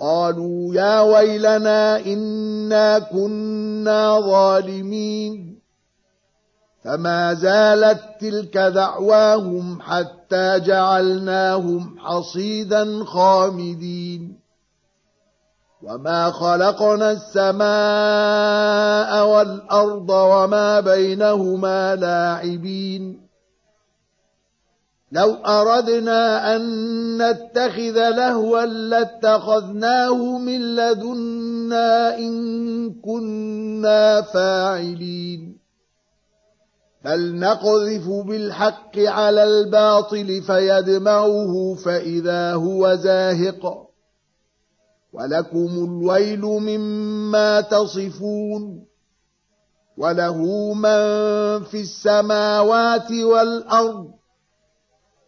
قالوا يا ويلنا إنا كنا ظالمين. فما زالت تلك دعواهم حتى جعلناهم حصيدا خامدين. وما خلقنا السماء والأرض وما بينهما لاعبين. لو أردنا أن نتخذ لهوا لاتخذناه من لدنا إن كنا فاعلين. بل نقذف بالحق على الباطل فيدمعه فإذا هو زاهق. ولكم الويل مما تصفون. وله من في السماوات والأرض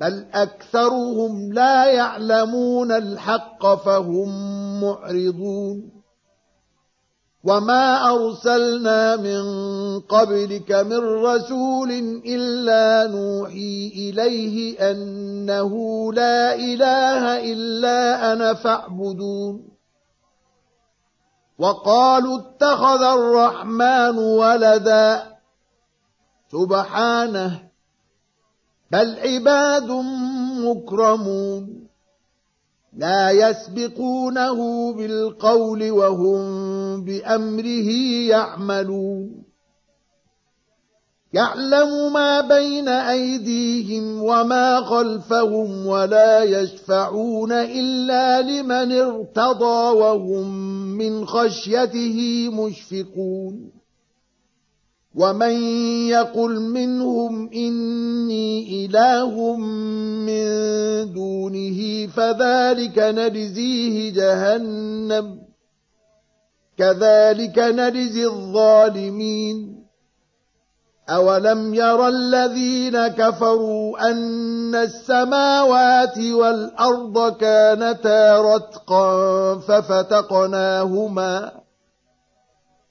بل أكثرهم لا يعلمون الحق فهم معرضون. وما أرسلنا من قبلك من رسول إلا نوحي إليه أنه لا إله إلا أنا فاعبدون. وقالوا اتخذ الرحمن ولدا. سبحانه بل عباد مكرمون لا يسبقونه بالقول وهم بأمره يعملون. يعلم ما بين أيديهم وما خلفهم ولا يشفعون إلا لمن ارتضى وهم من خشيته مشفقون. ومن يقل منهم إني إله من دونه فذلك نجزيه جهنم كذلك نجزي الظالمين أولم ير الذين كفروا أن السماوات والأرض كانتا رتقا ففتقناهما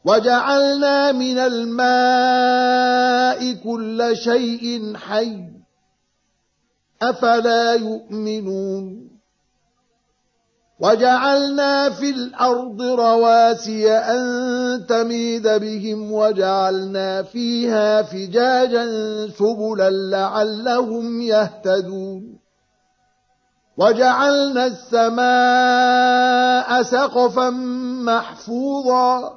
وجعلنا من الماء كل شيء حي. أفلا يؤمنون؟ وجعلنا في الأرض رواسي أن تميد بهم وجعلنا فيها فجاجا سبلا لعلهم يهتدون. وجعلنا السماء سقفا محفوظا.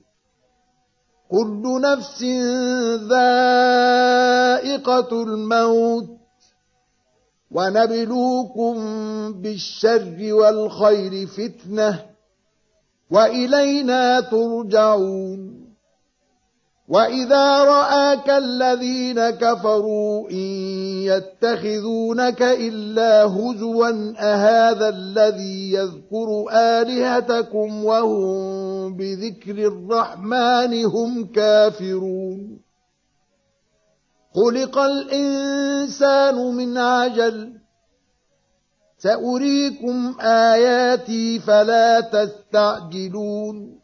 كل نفس ذائقة الموت ونبلوكم بالشر والخير فتنة وإلينا ترجعون. وإذا رآك الذين كفروا إن يتخذونك إلا هزوا أهذا الذي يذكر آلهتكم وهم بذكر الرحمن هم كافرون. خلق الإنسان من عجل. سأريكم آياتي فلا تستعجلون.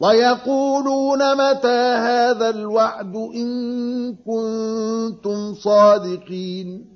ويقولون متى هذا الوعد إن كنتم صادقين.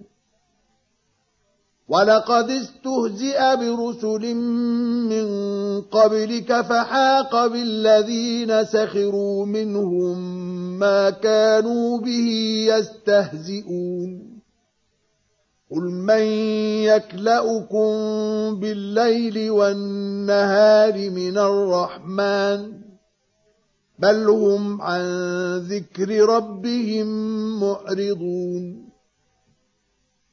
ولقد استهزئ برسل من قبلك فحاق بالذين سخروا منهم ما كانوا به يستهزئون قل من يكلأكم بالليل والنهار من الرحمن بل هم عن ذكر ربهم معرضون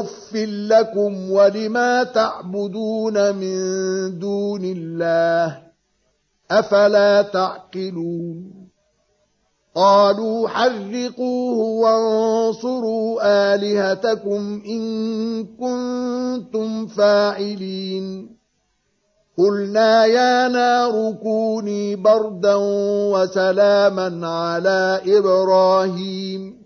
أف لكم ولما تعبدون من دون الله أفلا تعقلون قالوا حرقوه وانصروا آلهتكم إن كنتم فاعلين قلنا يا نار كوني بردا وسلاما على إبراهيم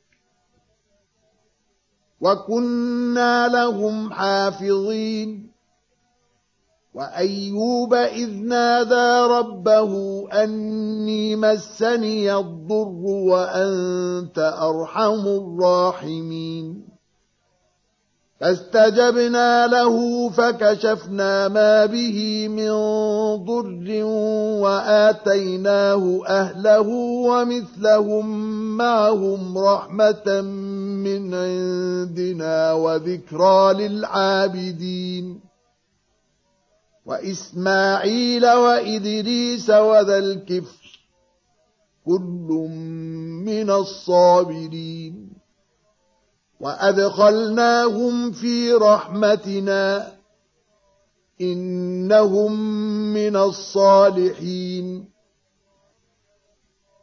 وكنا لهم حافظين. وأيوب إذ نادى ربه أني مسني الضر وأنت أرحم الراحمين. فاستجبنا له فكشفنا ما به من ضر وآتيناه أهله ومثلهم معهم رحمة من عندنا وذكرى للعابدين. وإسماعيل وإدريس وذا الكفر كل من الصابرين. وأدخلناهم في رحمتنا إنهم من الصالحين.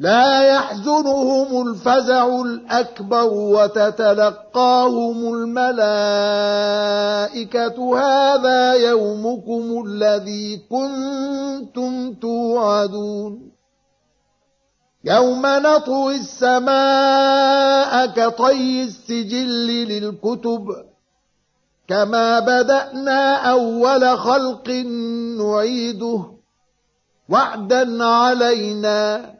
لا يحزنهم الفزع الأكبر وتتلقاهم الملائكة. هذا يومكم الذي كنتم توعدون. يوم نطوي السماء كطي السجل للكتب. كما بدأنا أول خلق نعيده. وعدا علينا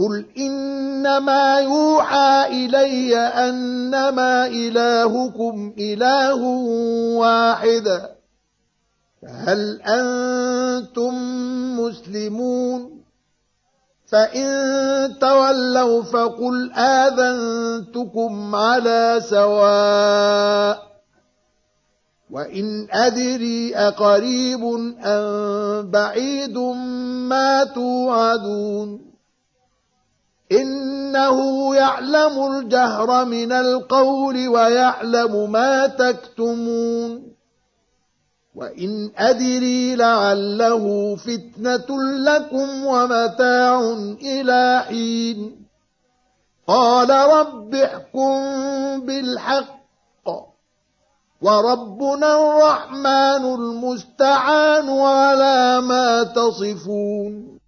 قل إنما يوحى إلي أنما إلهكم إله واحد فهل أنتم مسلمون فإن تولوا فقل آذنتكم على سواء وإن أدري أقريب أم بعيد ما توعدون إنه يعلم الجهر من القول ويعلم ما تكتمون. وإن أدري لعله فتنة لكم ومتاع إلى حين. قال رب احكم بالحق. وربنا الرحمن المستعان على ما تصفون.